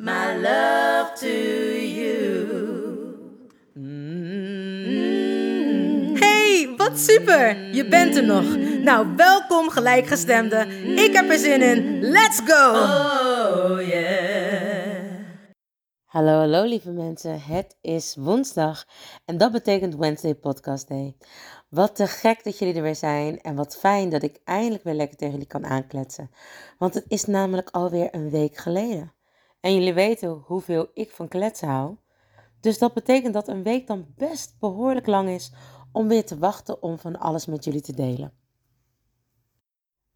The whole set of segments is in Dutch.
my love to you. Hey, wat super! Je bent er nog. Nou, welkom gelijkgestemde. Ik heb er zin in. Let's go! Oh yeah. Hallo, hallo lieve mensen. Het is woensdag en dat betekent Wednesday Podcast Day. Wat te gek dat jullie er weer zijn en wat fijn dat ik eindelijk weer lekker tegen jullie kan aankletsen. Want het is namelijk alweer een week geleden. En jullie weten hoeveel ik van kletsen hou. Dus dat betekent dat een week dan best behoorlijk lang is om weer te wachten om van alles met jullie te delen.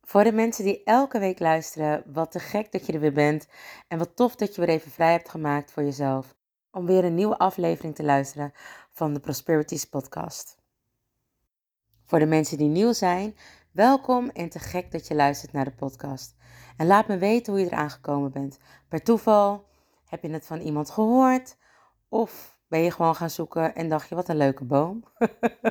Voor de mensen die elke week luisteren, wat te gek dat je er weer bent en wat tof dat je weer even vrij hebt gemaakt voor jezelf om weer een nieuwe aflevering te luisteren van de Prosperities podcast. Voor de mensen die nieuw zijn, welkom en te gek dat je luistert naar de podcast. En laat me weten hoe je eraan gekomen bent. Per toeval, heb je het van iemand gehoord of ben je gewoon gaan zoeken en dacht je wat een leuke boom?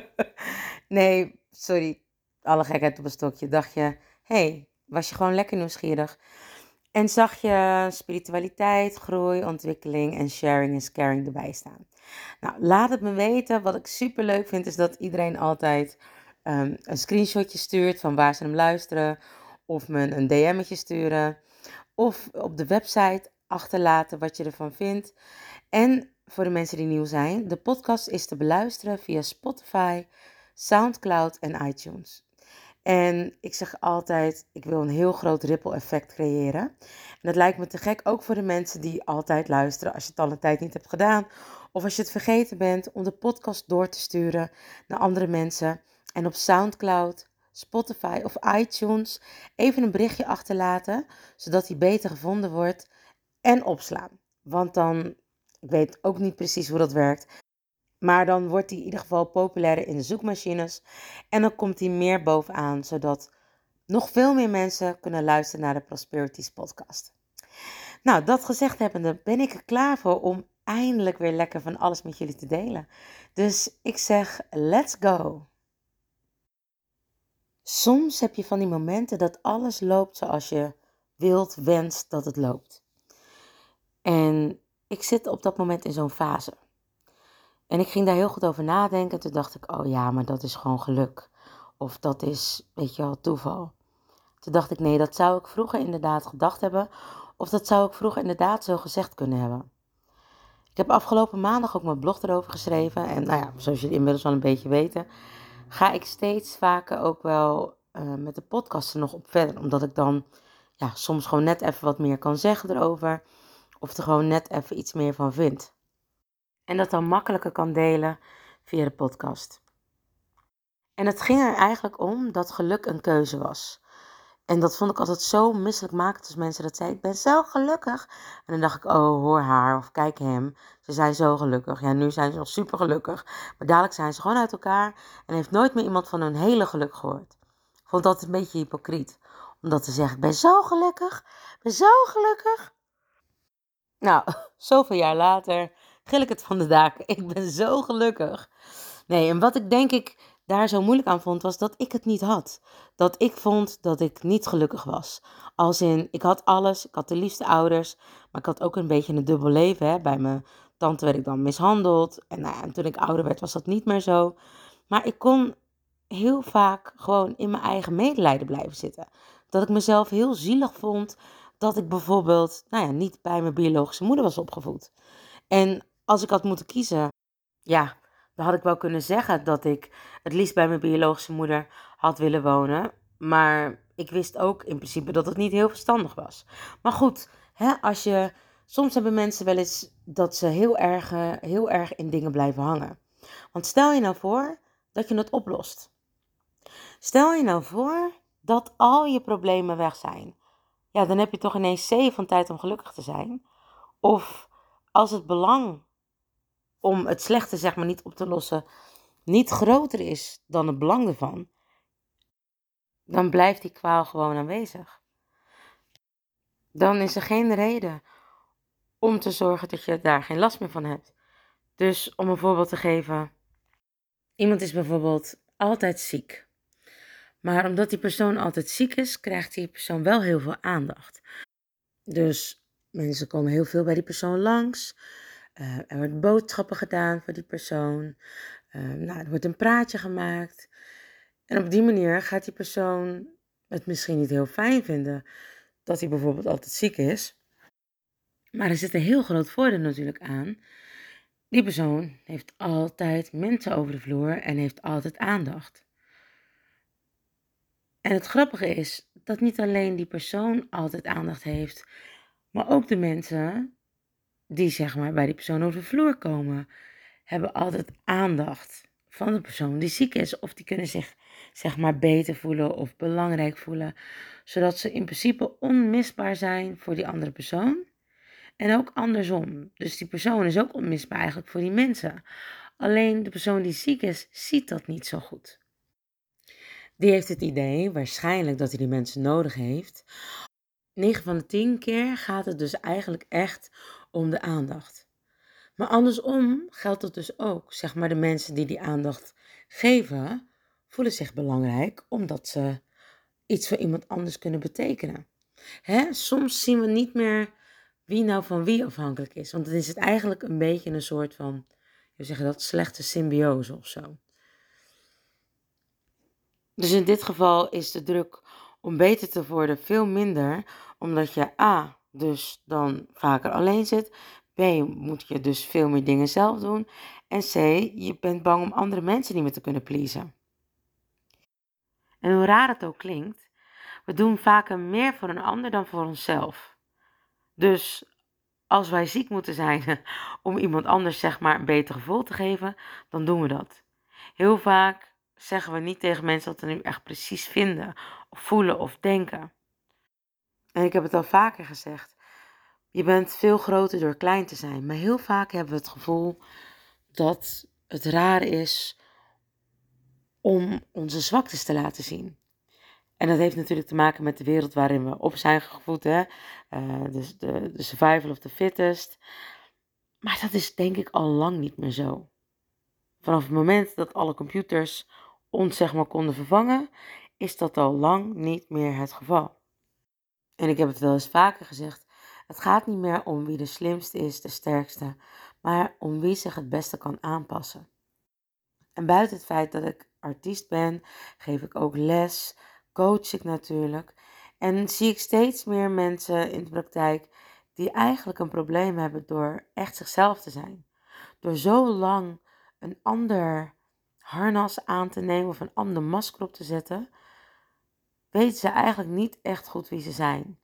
nee, sorry, alle gekheid op een stokje. Dacht je, hey, was je gewoon lekker nieuwsgierig? En zag je spiritualiteit, groei, ontwikkeling en sharing is caring erbij staan. Nou, laat het me weten. Wat ik super leuk vind is dat iedereen altijd ehm, een screenshotje stuurt van waar ze hem luisteren. Of me een DM'tje sturen. Of op de website achterlaten wat je ervan vindt. En voor de mensen die nieuw zijn, de podcast is te beluisteren via Spotify, SoundCloud en iTunes. En ik zeg altijd, ik wil een heel groot ripple effect creëren. En dat lijkt me te gek ook voor de mensen die altijd luisteren als je het al een tijd niet hebt gedaan. Of als je het vergeten bent om de podcast door te sturen naar andere mensen. En op SoundCloud, Spotify of iTunes even een berichtje achterlaten, zodat die beter gevonden wordt. En opslaan. Want dan, ik weet ook niet precies hoe dat werkt, maar dan wordt hij in ieder geval populairder in de zoekmachines. En dan komt hij meer bovenaan, zodat nog veel meer mensen kunnen luisteren naar de Prosperities podcast. Nou, dat gezegd hebbende ben ik er klaar voor om eindelijk weer lekker van alles met jullie te delen. Dus ik zeg, let's go! Soms heb je van die momenten dat alles loopt zoals je wilt, wenst dat het loopt. En ik zit op dat moment in zo'n fase. En ik ging daar heel goed over nadenken. Toen dacht ik, oh ja, maar dat is gewoon geluk. Of dat is, weet je wel, toeval. Toen dacht ik, nee, dat zou ik vroeger inderdaad gedacht hebben. Of dat zou ik vroeger inderdaad zo gezegd kunnen hebben. Ik heb afgelopen maandag ook mijn blog erover geschreven. En nou ja, zoals jullie inmiddels al een beetje weten, ga ik steeds vaker ook wel uh, met de podcasten nog op verder. Omdat ik dan ja, soms gewoon net even wat meer kan zeggen erover. Of er gewoon net even iets meer van vind. En dat dan makkelijker kan delen via de podcast. En het ging er eigenlijk om dat geluk een keuze was. En dat vond ik altijd zo misselijkmakend als mensen dat zeiden. Ik ben zo gelukkig. En dan dacht ik, oh, hoor haar of kijk hem. Ze zijn zo gelukkig. Ja, nu zijn ze nog super gelukkig. Maar dadelijk zijn ze gewoon uit elkaar. En heeft nooit meer iemand van hun hele geluk gehoord. Ik vond dat een beetje hypocriet. Om dat te zeggen, ik ben zo gelukkig. Ik ben zo gelukkig. Nou, zoveel jaar later gil ik het van de daken. Ik ben zo gelukkig. Nee, en wat ik denk ik daar zo moeilijk aan vond, was dat ik het niet had. Dat ik vond dat ik niet gelukkig was. Als in, ik had alles, ik had de liefste ouders, maar ik had ook een beetje een dubbel leven. Hè. Bij mijn tante werd ik dan mishandeld. En, nou ja, en toen ik ouder werd, was dat niet meer zo. Maar ik kon heel vaak gewoon in mijn eigen medelijden blijven zitten. Dat ik mezelf heel zielig vond dat ik bijvoorbeeld, nou ja, niet bij mijn biologische moeder was opgevoed. En als ik had moeten kiezen ja, dan had ik wel kunnen zeggen dat ik het liefst bij mijn biologische moeder had willen wonen. Maar ik wist ook in principe dat het niet heel verstandig was. Maar goed, hè, als je, soms hebben mensen wel eens dat ze heel erg, eh, heel erg in dingen blijven hangen. Want stel je nou voor dat je het oplost. Stel je nou voor dat al je problemen weg zijn. Ja, dan heb je toch ineens zee van tijd om gelukkig te zijn. Of als het belang om het slechte zeg maar niet op te lossen niet groter is dan het belang ervan, dan blijft die kwaal gewoon aanwezig. Dan is er geen reden om te zorgen dat je daar geen last meer van hebt. Dus om een voorbeeld te geven, iemand is bijvoorbeeld altijd ziek. Maar omdat die persoon altijd ziek is, krijgt die persoon wel heel veel aandacht. Dus mensen komen heel veel bij die persoon langs. Uh, er wordt boodschappen gedaan voor die persoon. Uh, nou, er wordt een praatje gemaakt. En op die manier gaat die persoon het misschien niet heel fijn vinden dat hij bijvoorbeeld altijd ziek is. Maar er zit een heel groot voordeel natuurlijk aan. Die persoon heeft altijd mensen over de vloer en heeft altijd aandacht. En het grappige is dat niet alleen die persoon altijd aandacht heeft, maar ook de mensen die zeg maar bij die persoon over de vloer komen, hebben altijd aandacht van de persoon die ziek is. Of die kunnen zich zeg maar beter voelen of belangrijk voelen. Zodat ze in principe onmisbaar zijn voor die andere persoon. En ook andersom. Dus die persoon is ook onmisbaar eigenlijk voor die mensen. Alleen de persoon die ziek is, ziet dat niet zo goed. Die heeft het idee, waarschijnlijk dat hij die mensen nodig heeft. 9 van de 10 keer gaat het dus eigenlijk echt om de aandacht. Maar andersom geldt dat dus ook. Zeg maar de mensen die die aandacht geven, voelen zich belangrijk omdat ze iets voor iemand anders kunnen betekenen. Hè? Soms zien we niet meer wie nou van wie afhankelijk is. Want dan is het eigenlijk een beetje een soort van, je zeggen dat, slechte symbiose of zo. Dus in dit geval is de druk om beter te worden veel minder, omdat je A, dus dan vaker alleen zit. B, moet je dus veel meer dingen zelf doen. En C, je bent bang om andere mensen niet meer te kunnen pleasen. En hoe raar het ook klinkt, we doen vaker meer voor een ander dan voor onszelf. Dus als wij ziek moeten zijn om iemand anders zeg maar een beter gevoel te geven, dan doen we dat. Heel vaak zeggen we niet tegen mensen wat we nu echt precies vinden, of voelen of denken. En ik heb het al vaker gezegd. Je bent veel groter door klein te zijn. Maar heel vaak hebben we het gevoel dat het raar is om onze zwaktes te laten zien. En dat heeft natuurlijk te maken met de wereld waarin we op zijn gevoed. Hè? Uh, dus de, de survival of the fittest. Maar dat is denk ik al lang niet meer zo. Vanaf het moment dat alle computers ons zeg maar konden vervangen, is dat al lang niet meer het geval. En ik heb het wel eens vaker gezegd. Het gaat niet meer om wie de slimste is, de sterkste, maar om wie zich het beste kan aanpassen. En buiten het feit dat ik artiest ben, geef ik ook les, coach ik natuurlijk. En zie ik steeds meer mensen in de praktijk die eigenlijk een probleem hebben door echt zichzelf te zijn. Door zo lang een ander harnas aan te nemen of een ander masker op te zetten, weten ze eigenlijk niet echt goed wie ze zijn.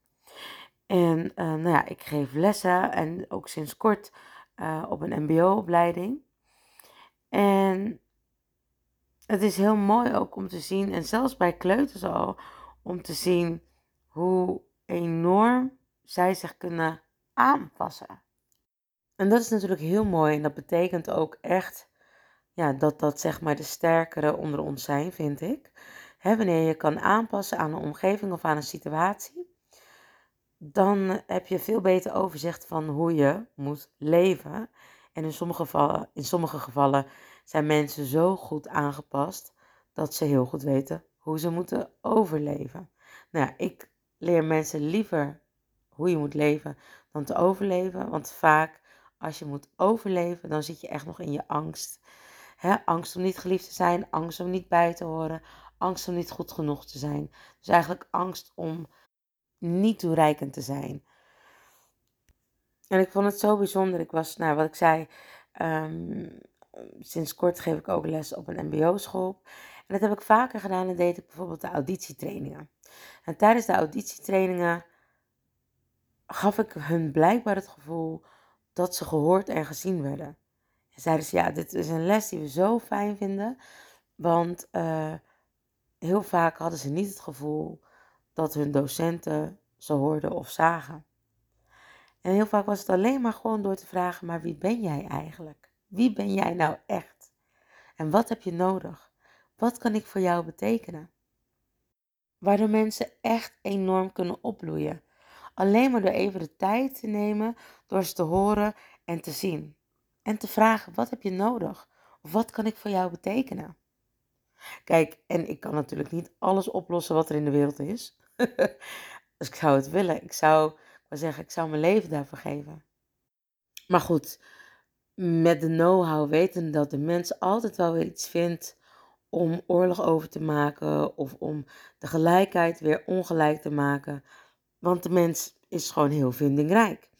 En uh, nou ja, ik geef lessen en ook sinds kort uh, op een MBO-opleiding. En het is heel mooi ook om te zien, en zelfs bij kleuters al, om te zien hoe enorm zij zich kunnen aanpassen. En dat is natuurlijk heel mooi en dat betekent ook echt ja, dat dat zeg maar de sterkere onder ons zijn, vind ik. He, wanneer je kan aanpassen aan een omgeving of aan een situatie, dan heb je veel beter overzicht van hoe je moet leven. En in sommige gevallen, in sommige gevallen zijn mensen zo goed aangepast dat ze heel goed weten hoe ze moeten overleven. Nou ja, ik leer mensen liever hoe je moet leven dan te overleven. Want vaak als je moet overleven, dan zit je echt nog in je angst. angst om niet geliefd te zijn, angst om niet bij te horen, angst om niet goed genoeg te zijn. Dus eigenlijk angst om niet toereikend te zijn. En ik vond het zo bijzonder. Ik was, nou wat ik zei, um, sinds kort geef ik ook les op een MBO-school. En dat heb ik vaker gedaan en deed ik bijvoorbeeld de auditietrainingen. En tijdens de auditietrainingen gaf ik hun blijkbaar het gevoel dat ze gehoord en gezien werden. En zeiden ze, ja, dit is een les die we zo fijn vinden. Want uh, heel vaak hadden ze niet het gevoel dat hun docenten ze hoorden of zagen. En heel vaak was het alleen maar gewoon door te vragen, maar wie ben jij eigenlijk? Wie ben jij nou echt? En wat heb je nodig? Wat kan ik voor jou betekenen? Waardoor mensen echt enorm kunnen opbloeien. Alleen maar door even de tijd te nemen, door ze te horen en te zien. En te vragen, wat heb je nodig? Wat kan ik voor jou betekenen? Kijk, en ik kan natuurlijk niet alles oplossen wat er in de wereld is. dus ik zou het willen. Ik zou, ik zeggen, ik zou mijn leven daarvoor geven. Maar goed, met de know-how weten dat de mens altijd wel weer iets vindt om oorlog over te maken of om de gelijkheid weer ongelijk te maken. Want de mens is gewoon heel vindingrijk.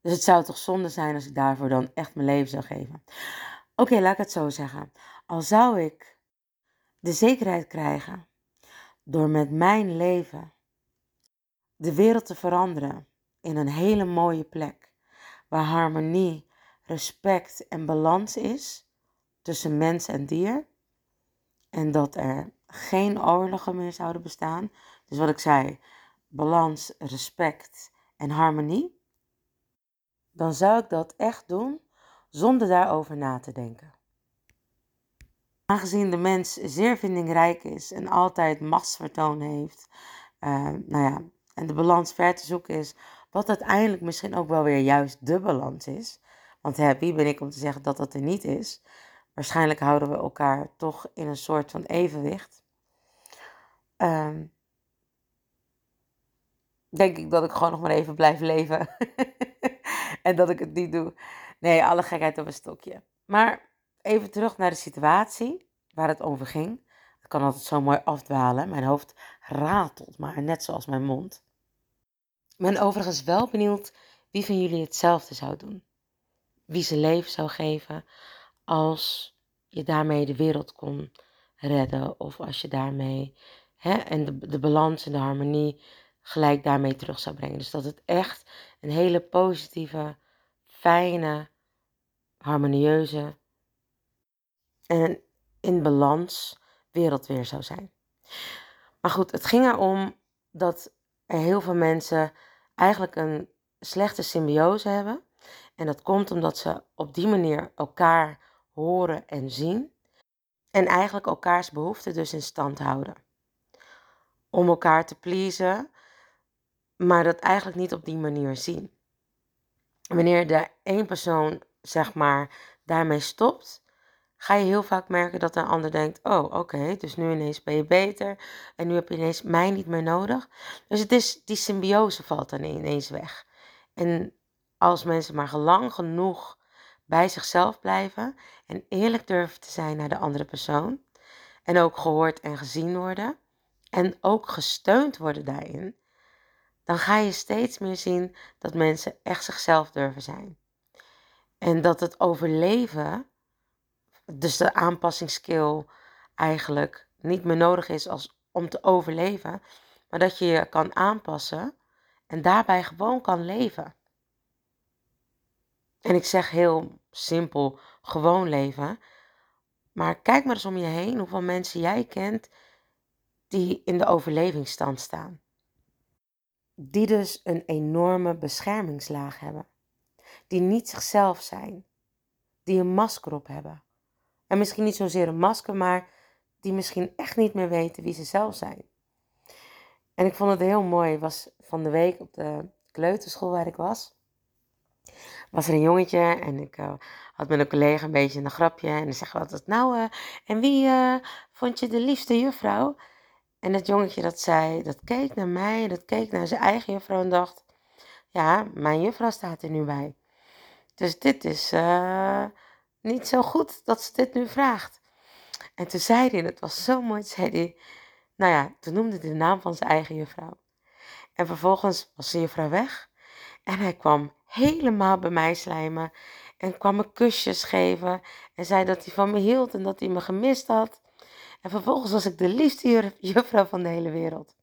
Dus het zou toch zonde zijn als ik daarvoor dan echt mijn leven zou geven. Oké, laat ik het zo zeggen. Al zou ik de zekerheid krijgen door met mijn leven de wereld te veranderen in een hele mooie plek waar harmonie, respect en balans is tussen mens en dier en dat er geen oorlogen meer zouden bestaan. Dus wat ik zei, balans, respect en harmonie. Dan zou ik dat echt doen zonder daarover na te denken. Aangezien de mens zeer vindingrijk is en altijd machtsvertoon heeft, uh, nou ja, en de balans ver te zoeken is, wat uiteindelijk misschien ook wel weer juist de balans is. Want wie ben ik om te zeggen dat dat er niet is? Waarschijnlijk houden we elkaar toch in een soort van evenwicht. Um, denk ik dat ik gewoon nog maar even blijf leven. en dat ik het niet doe. Nee, alle gekheid op een stokje. Maar even terug naar de situatie waar het over ging. Het kan altijd zo mooi afdwalen. Mijn hoofd ratelt maar, net zoals mijn mond. Ik ben overigens wel benieuwd wie van jullie hetzelfde zou doen. Wie zijn leven zou geven als je daarmee de wereld kon redden. Of als je daarmee hè, en de balans en de harmonie gelijk daarmee terug zou brengen. Dus dat het echt een hele positieve, fijne, harmonieuze en in balans wereld weer zou zijn. Maar goed, het ging erom dat er heel veel mensen eigenlijk een slechte symbiose hebben. En dat komt omdat ze op die manier elkaar horen en zien. En eigenlijk elkaars behoeften dus in stand houden. Om elkaar te pleasen, maar dat eigenlijk niet op die manier zien. Wanneer de één persoon, zeg maar, daarmee stopt, ga je heel vaak merken dat een ander denkt: Oh, oké, dus nu ineens ben je beter en nu heb je ineens mij niet meer nodig. Dus het is, die symbiose valt dan ineens weg. En als mensen maar lang genoeg bij zichzelf blijven en eerlijk durven te zijn naar de andere persoon. En ook gehoord en gezien worden. En ook gesteund worden daarin. Dan ga je steeds meer zien dat mensen echt zichzelf durven zijn. En dat het overleven, dus de aanpassingsskill, eigenlijk niet meer nodig is als om te overleven. Maar dat je je kan aanpassen en daarbij gewoon kan leven. En ik zeg heel simpel, gewoon leven. Maar kijk maar eens om je heen hoeveel mensen jij kent die in de overlevingsstand staan. Die dus een enorme beschermingslaag hebben. Die niet zichzelf zijn. Die een masker op hebben. En misschien niet zozeer een masker, maar die misschien echt niet meer weten wie ze zelf zijn. En ik vond het heel mooi. was van de week op de kleuterschool waar ik was was er een jongetje en ik uh, had met een collega een beetje een grapje. En dan zeggen we altijd, nou, uh, en wie uh, vond je de liefste juffrouw? En dat jongetje dat zei, dat keek naar mij, dat keek naar zijn eigen juffrouw en dacht, ja, mijn juffrouw staat er nu bij. Dus dit is niet zo goed dat ze dit nu vraagt. En toen zei hij, en het was zo mooi, zei hij, nou ja, toen noemde hij de naam van zijn eigen juffrouw. En vervolgens was zijn juffrouw weg en hij kwam helemaal bij mij slijmen En kwam me kusjes geven. En zei dat hij van me hield en dat hij me gemist had. En vervolgens was ik de liefste juffrouw van de hele wereld.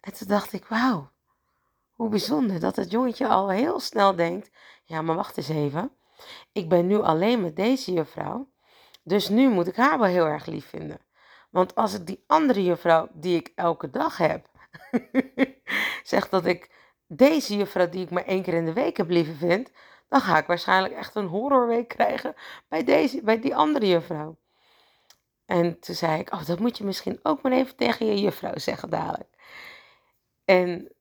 En toen dacht ik, wauw, hoe bijzonder dat het jongetje al heel snel denkt. Ja, maar wacht eens even. Ik ben nu alleen met deze juffrouw. Dus nu moet ik haar wel heel erg lief vinden. Want als ik die andere juffrouw die ik elke dag heb, zeg dat ik deze juffrouw die ik maar één keer in de week heb liever vind, dan ga ik waarschijnlijk echt een horrorweek krijgen bij, deze, bij die andere juffrouw. En toen zei ik, oh, dat moet je misschien ook maar even tegen je juffrouw zeggen dadelijk. En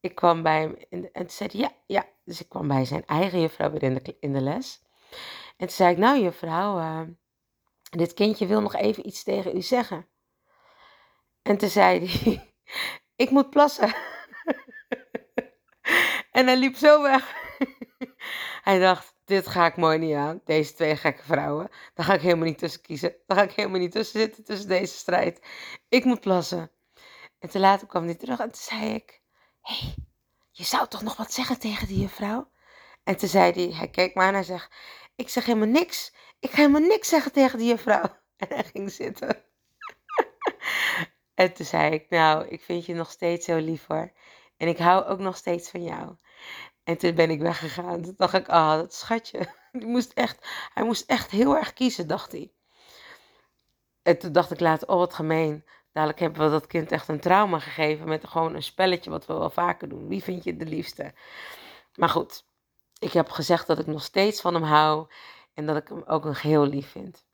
ik kwam bij hem en zei ja, ja. Dus ik kwam bij zijn eigen juffrouw weer in de, les. En toen zei ik, nou juffrouw, uh, dit kindje wil nog even iets tegen u zeggen. En toen zei hij, ik moet plassen. en hij liep zo weg. hij dacht, dit ga ik mooi niet aan. Deze twee gekke vrouwen. Daar ga ik helemaal niet tussen kiezen. Daar ga ik helemaal niet tussen zitten, tussen deze strijd. Ik moet plassen. En te later kwam hij terug en toen zei ik, hey, je zou toch nog wat zeggen tegen die juffrouw? En toen zei hij, hij keek me aan en zegt, ik zeg helemaal niks. Ik ga helemaal niks zeggen tegen die juffrouw. En hij ging zitten. en toen zei ik, nou, ik vind je nog steeds zo lief hoor. En ik hou ook nog steeds van jou. En toen ben ik weggegaan. Toen dacht ik, ah, oh, dat schatje. Die moest echt, hij moest echt heel erg kiezen, dacht hij. En toen dacht ik later, oh wat gemeen. Dadelijk hebben we dat kind echt een trauma gegeven met gewoon een spelletje wat we wel vaker doen. Wie vind je de liefste? Maar goed, ik heb gezegd dat ik nog steeds van hem hou en dat ik hem ook een geheel lief vind.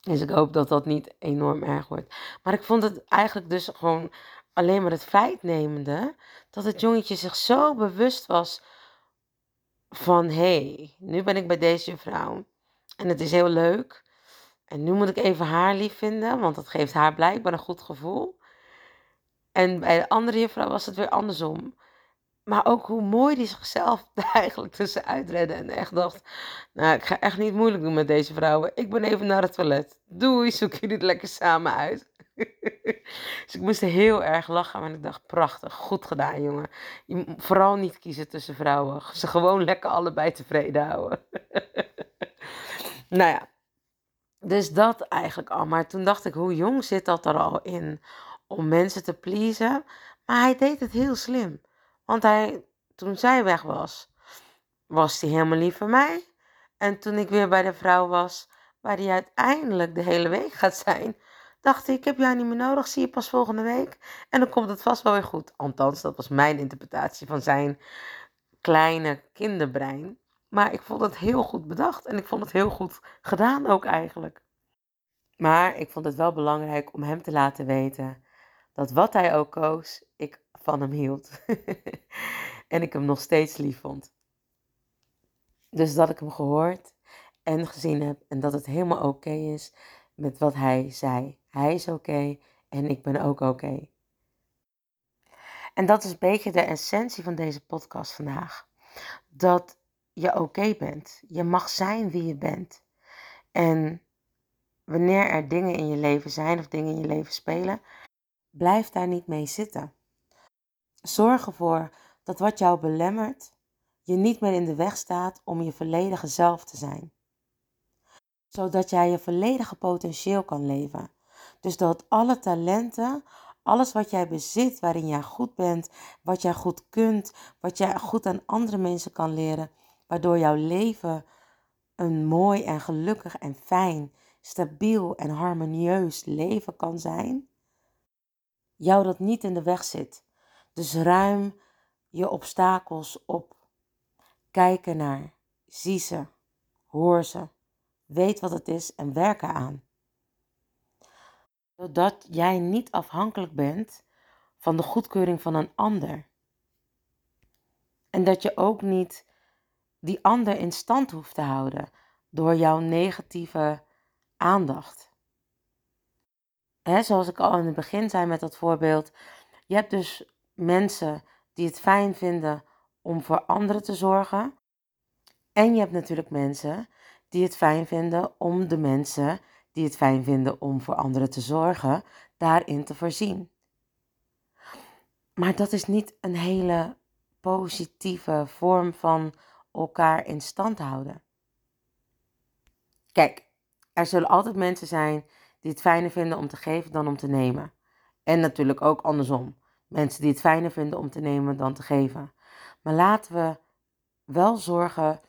Dus ik hoop dat dat niet enorm erg wordt. Maar ik vond het eigenlijk dus gewoon alleen maar het feit nemende dat het jongetje zich zo bewust was van hé, hey, nu ben ik bij deze vrouw en het is heel leuk. En nu moet ik even haar lief vinden, want dat geeft haar blijkbaar een goed gevoel. En bij de andere juffrouw was het weer andersom. Maar ook hoe mooi die zichzelf eigenlijk tussenuit redde. En echt dacht, nou, ik ga echt niet moeilijk doen met deze vrouwen. Ik ben even naar het toilet. Doei, zoek jullie het lekker samen uit. dus ik moest heel erg lachen. En ik dacht, prachtig, goed gedaan, jongen. Je vooral niet kiezen tussen vrouwen. Ze gewoon lekker allebei tevreden houden. nou ja, dus dat eigenlijk al. Maar toen dacht ik, hoe jong zit dat er al in om mensen te pleasen? Maar hij deed het heel slim. Want hij, toen zij weg was, was hij helemaal lief voor mij. En toen ik weer bij de vrouw was, waar hij uiteindelijk de hele week gaat zijn, dacht ik, ik heb jou niet meer nodig, zie je pas volgende week. En dan komt het vast wel weer goed. Althans, dat was mijn interpretatie van zijn kleine kinderbrein. Maar ik vond het heel goed bedacht en ik vond het heel goed gedaan ook eigenlijk. Maar ik vond het wel belangrijk om hem te laten weten dat wat hij ook koos, ik van hem hield. en ik hem nog steeds lief vond. Dus dat ik hem gehoord en gezien heb en dat het helemaal oké is met wat hij zei. Hij is oké en ik ben ook oké. En dat is een beetje de essentie van deze podcast vandaag. Dat je oké bent. Je mag zijn wie je bent. En wanneer er dingen in je leven zijn of dingen in je leven spelen, blijf daar niet mee zitten. Zorg ervoor dat wat jou belemmert je niet meer in de weg staat om je volledige zelf te zijn. Zodat jij je volledige potentieel kan leven. Dus dat alle talenten, alles wat jij bezit, waarin jij goed bent, wat jij goed kunt, wat jij goed aan andere mensen kan leren, waardoor jouw leven een mooi en gelukkig en fijn, stabiel en harmonieus leven kan zijn, jou dat niet in de weg zit. Dus ruim je obstakels op. Kijk naar, zie ze, hoor ze, weet wat het is en werk eraan. Zodat jij niet afhankelijk bent van de goedkeuring van een ander. En dat je ook niet die ander in stand hoeft te houden door jouw negatieve aandacht. He, zoals ik al in het begin zei met dat voorbeeld, je hebt dus mensen die het fijn vinden om voor anderen te zorgen. En je hebt natuurlijk mensen die het fijn vinden om de mensen die het fijn vinden om voor anderen te zorgen, daarin te voorzien. Maar dat is niet een hele positieve vorm van elkaar in stand houden. Kijk, er zullen altijd mensen zijn die het fijner vinden om te geven dan om te nemen. En natuurlijk ook andersom. Mensen die het fijner vinden om te nemen dan te geven. Maar laten we wel zorgen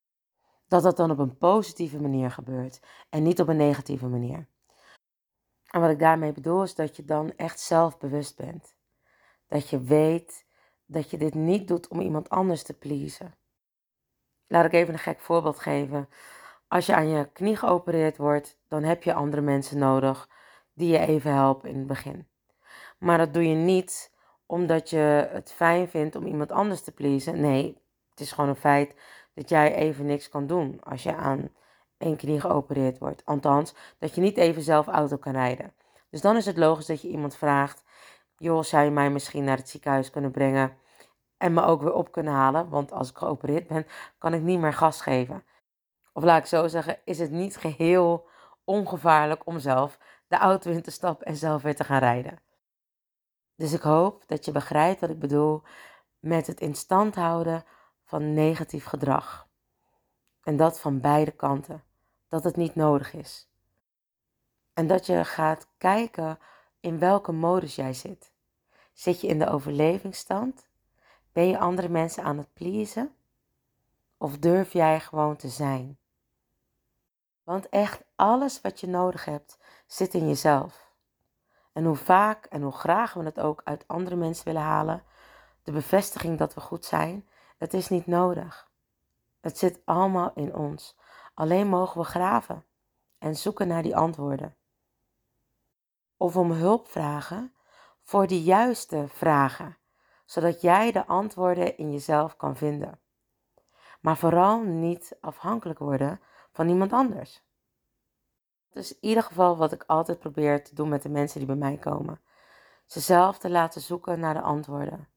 dat dat dan op een positieve manier gebeurt en niet op een negatieve manier. En wat ik daarmee bedoel is dat je dan echt zelfbewust bent. Dat je weet dat je dit niet doet om iemand anders te pleasen. Laat ik even een gek voorbeeld geven. Als je aan je knie geopereerd wordt, dan heb je andere mensen nodig die je even helpen in het begin. Maar dat doe je niet omdat je het fijn vindt om iemand anders te pleasen. Nee, het is gewoon een feit dat jij even niks kan doen als je aan één knie geopereerd wordt. Althans, dat je niet even zelf auto kan rijden. Dus dan is het logisch dat je iemand vraagt: joh, zou je mij misschien naar het ziekenhuis kunnen brengen en me ook weer op kunnen halen? Want als ik geopereerd ben, kan ik niet meer gas geven. Of laat ik zo zeggen, is het niet geheel ongevaarlijk om zelf de auto in te stappen en zelf weer te gaan rijden. Dus ik hoop dat je begrijpt wat ik bedoel met het in stand houden van negatief gedrag. En dat van beide kanten. Dat het niet nodig is. En dat je gaat kijken in welke modus jij zit. Zit je in de overlevingsstand? Ben je andere mensen aan het pleasen? Of durf jij gewoon te zijn? Want echt alles wat je nodig hebt zit in jezelf. En hoe vaak en hoe graag we het ook uit andere mensen willen halen, de bevestiging dat we goed zijn, het is niet nodig. Het zit allemaal in ons. Alleen mogen we graven en zoeken naar die antwoorden. Of om hulp vragen voor die juiste vragen, zodat jij de antwoorden in jezelf kan vinden. Maar vooral niet afhankelijk worden van iemand anders. Dat is in ieder geval wat ik altijd probeer te doen met de mensen die bij mij komen. Ze zelf te laten zoeken naar de antwoorden.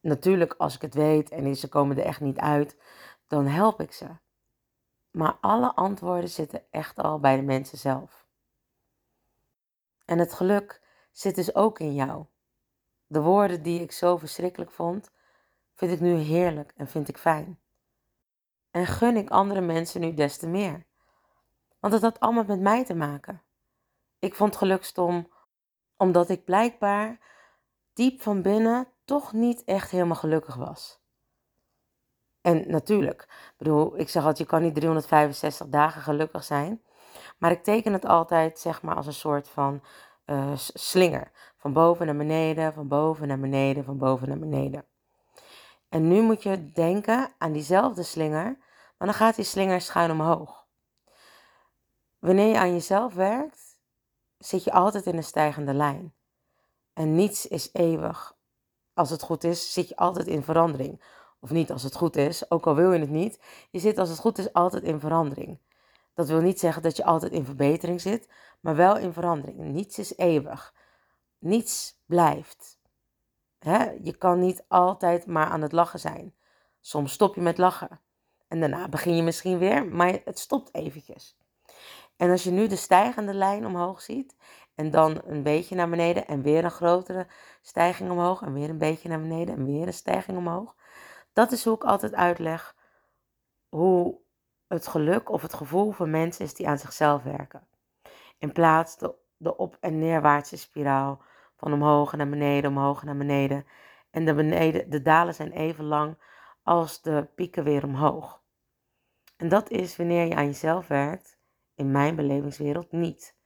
Natuurlijk, als ik het weet en ze komen er echt niet uit, dan help ik ze. Maar alle antwoorden zitten echt al bij de mensen zelf. En het geluk zit dus ook in jou. De woorden die ik zo verschrikkelijk vond, vind ik nu heerlijk en vind ik fijn. En gun ik andere mensen nu des te meer. Want het had allemaal met mij te maken. Ik vond geluk stom omdat ik blijkbaar diep van binnen toch niet echt helemaal gelukkig was. En natuurlijk, bedoel, ik zeg altijd, je kan niet 365 dagen gelukkig zijn. Maar ik teken het altijd, zeg maar, als een soort van uh, slinger. Van boven naar beneden, van boven naar beneden, van boven naar beneden. En nu moet je denken aan diezelfde slinger, maar dan gaat die slinger schuin omhoog. Wanneer je aan jezelf werkt, zit je altijd in een stijgende lijn. En niets is eeuwig als het goed is, zit je altijd in verandering. Of niet als het goed is, ook al wil je het niet. Je zit als het goed is altijd in verandering. Dat wil niet zeggen dat je altijd in verbetering zit, maar wel in verandering. Niets is eeuwig. Niets blijft. Je kan niet altijd maar aan het lachen zijn. Soms stop je met lachen. En daarna begin je misschien weer, maar het stopt eventjes. En als je nu de stijgende lijn omhoog ziet en dan een beetje naar beneden en weer een grotere stijging omhoog en weer een beetje naar beneden en weer een stijging omhoog. Dat is hoe ik altijd uitleg hoe het geluk of het gevoel van mensen is die aan zichzelf werken. In plaats de, op- en neerwaartse spiraal van omhoog naar beneden, omhoog naar beneden. En de, beneden, de dalen zijn even lang als de pieken weer omhoog. En dat is wanneer je aan jezelf werkt, in mijn belevingswereld niet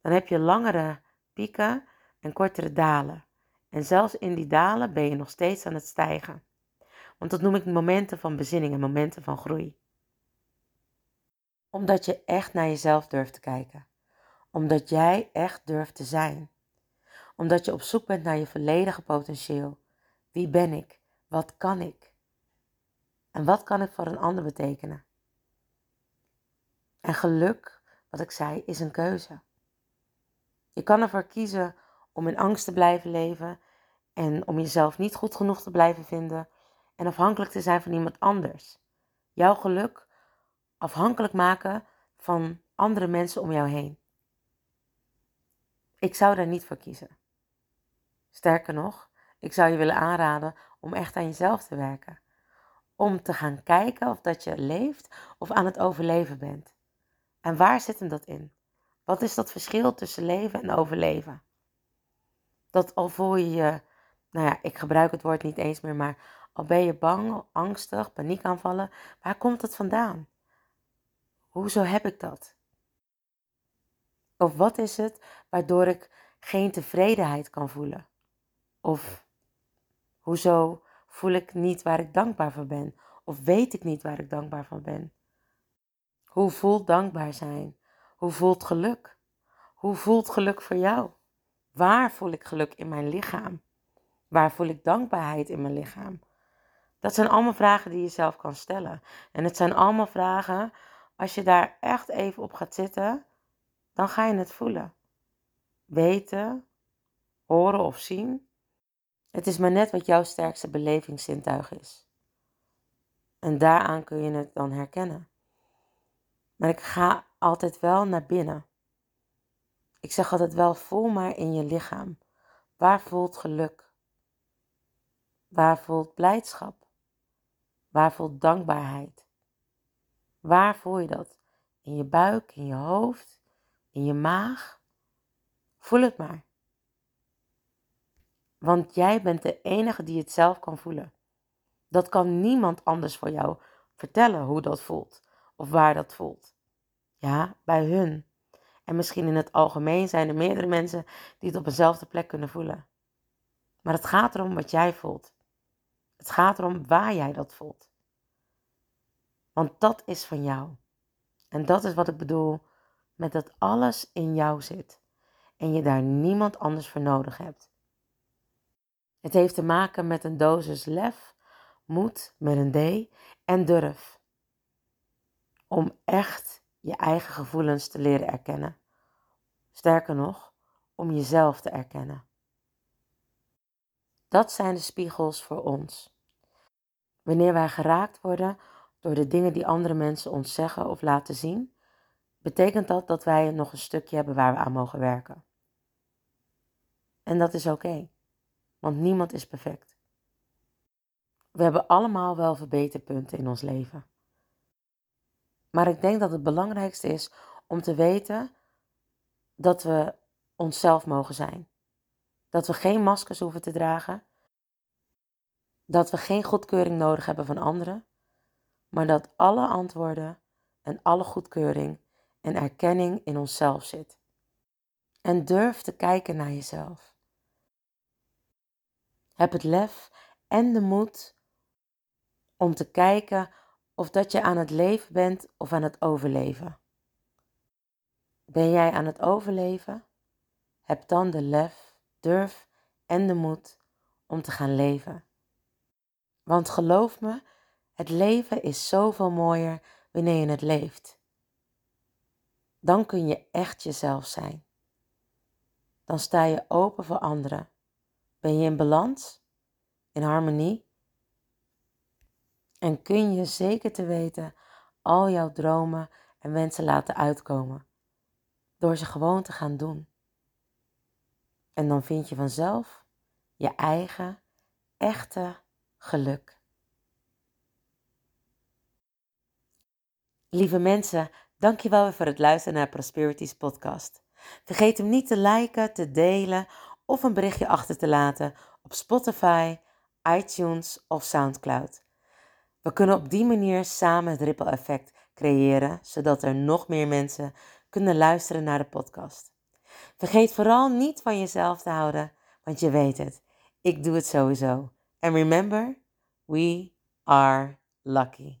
dan heb je langere pieken en kortere dalen. En zelfs in die dalen ben je nog steeds aan het stijgen. Want dat noem ik momenten van bezinning en momenten van groei. Omdat je echt naar jezelf durft te kijken. Omdat jij echt durft te zijn. Omdat je op zoek bent naar je volledige potentieel. Wie ben ik? Wat kan ik? En wat kan ik voor een ander betekenen? En geluk, wat ik zei, is een keuze. Je kan ervoor kiezen om in angst te blijven leven en om jezelf niet goed genoeg te blijven vinden en afhankelijk te zijn van iemand anders. Jouw geluk afhankelijk maken van andere mensen om jou heen. Ik zou daar niet voor kiezen. Sterker nog, ik zou je willen aanraden om echt aan jezelf te werken. om te gaan kijken of dat je leeft of aan het overleven bent. En waar zit hem dat in? Wat is dat verschil tussen leven en overleven? Dat al voel je je, nou ja, ik gebruik het woord niet eens meer, maar al ben je bang, angstig, paniekaanvallen, waar komt dat vandaan? Hoezo heb ik dat? Of wat is het waardoor ik geen tevredenheid kan voelen? Of hoezo voel ik niet waar ik dankbaar voor ben? Of weet ik niet waar ik dankbaar voor ben? Hoe voelt dankbaar zijn? Hoe voelt geluk? Hoe voelt geluk voor jou? Waar voel ik geluk in mijn lichaam? Waar voel ik dankbaarheid in mijn lichaam? Dat zijn allemaal vragen die je zelf kan stellen. En het zijn allemaal vragen, als je daar echt even op gaat zitten, dan ga je het voelen. Weten, horen of zien. Het is maar net wat jouw sterkste belevingszintuig is. En daaraan kun je het dan herkennen. Maar ik ga altijd wel naar binnen. Ik zeg altijd wel, voel maar in je lichaam. Waar voelt geluk? Waar voelt blijdschap? Waar voelt dankbaarheid? Waar voel je dat? In je buik, in je hoofd, in je maag? Voel het maar. Want jij bent de enige die het zelf kan voelen. Dat kan niemand anders voor jou vertellen hoe dat voelt of waar dat voelt. Ja, bij hun. En misschien in het algemeen zijn er meerdere mensen die het op dezelfde plek kunnen voelen. Maar het gaat erom wat jij voelt. Het gaat erom waar jij dat voelt. Want dat is van jou. En dat is wat ik bedoel met dat alles in jou zit. En je daar niemand anders voor nodig hebt. Het heeft te maken met een dosis lef, moed met een D en durf. Om echt je eigen gevoelens te leren erkennen. Sterker nog, om jezelf te erkennen. Dat zijn de spiegels voor ons. Wanneer wij geraakt worden door de dingen die andere mensen ons zeggen of laten zien, betekent dat dat wij nog een stukje hebben waar we aan mogen werken. En dat is oké, want niemand is perfect. We hebben allemaal wel verbeterpunten in ons leven. Maar ik denk dat het belangrijkste is om te weten dat we onszelf mogen zijn. Dat we geen maskers hoeven te dragen. Dat we geen goedkeuring nodig hebben van anderen. Maar dat alle antwoorden en alle goedkeuring en erkenning in onszelf zit. En durf te kijken naar jezelf. Heb het lef en de moed om te kijken of dat je aan het leven bent of aan het overleven. Ben jij aan het overleven? Heb dan de lef, durf en de moed om te gaan leven. Want geloof me, het leven is zoveel mooier wanneer je het leeft. Dan kun je echt jezelf zijn. Dan sta je open voor anderen. Ben je in balans, in harmonie en kun je zeker te weten al jouw dromen en wensen laten uitkomen. Door ze gewoon te gaan doen. En dan vind je vanzelf je eigen, echte geluk. Lieve mensen, dankjewel weer voor het luisteren naar Prosperities podcast. Vergeet hem niet te liken, te delen of een berichtje achter te laten op Spotify, iTunes of SoundCloud. We kunnen op die manier samen het ripple effect creëren, zodat er nog meer mensen kunnen luisteren naar de podcast. Vergeet vooral niet van jezelf te houden, want je weet het, ik doe het sowieso. And remember, we are lucky.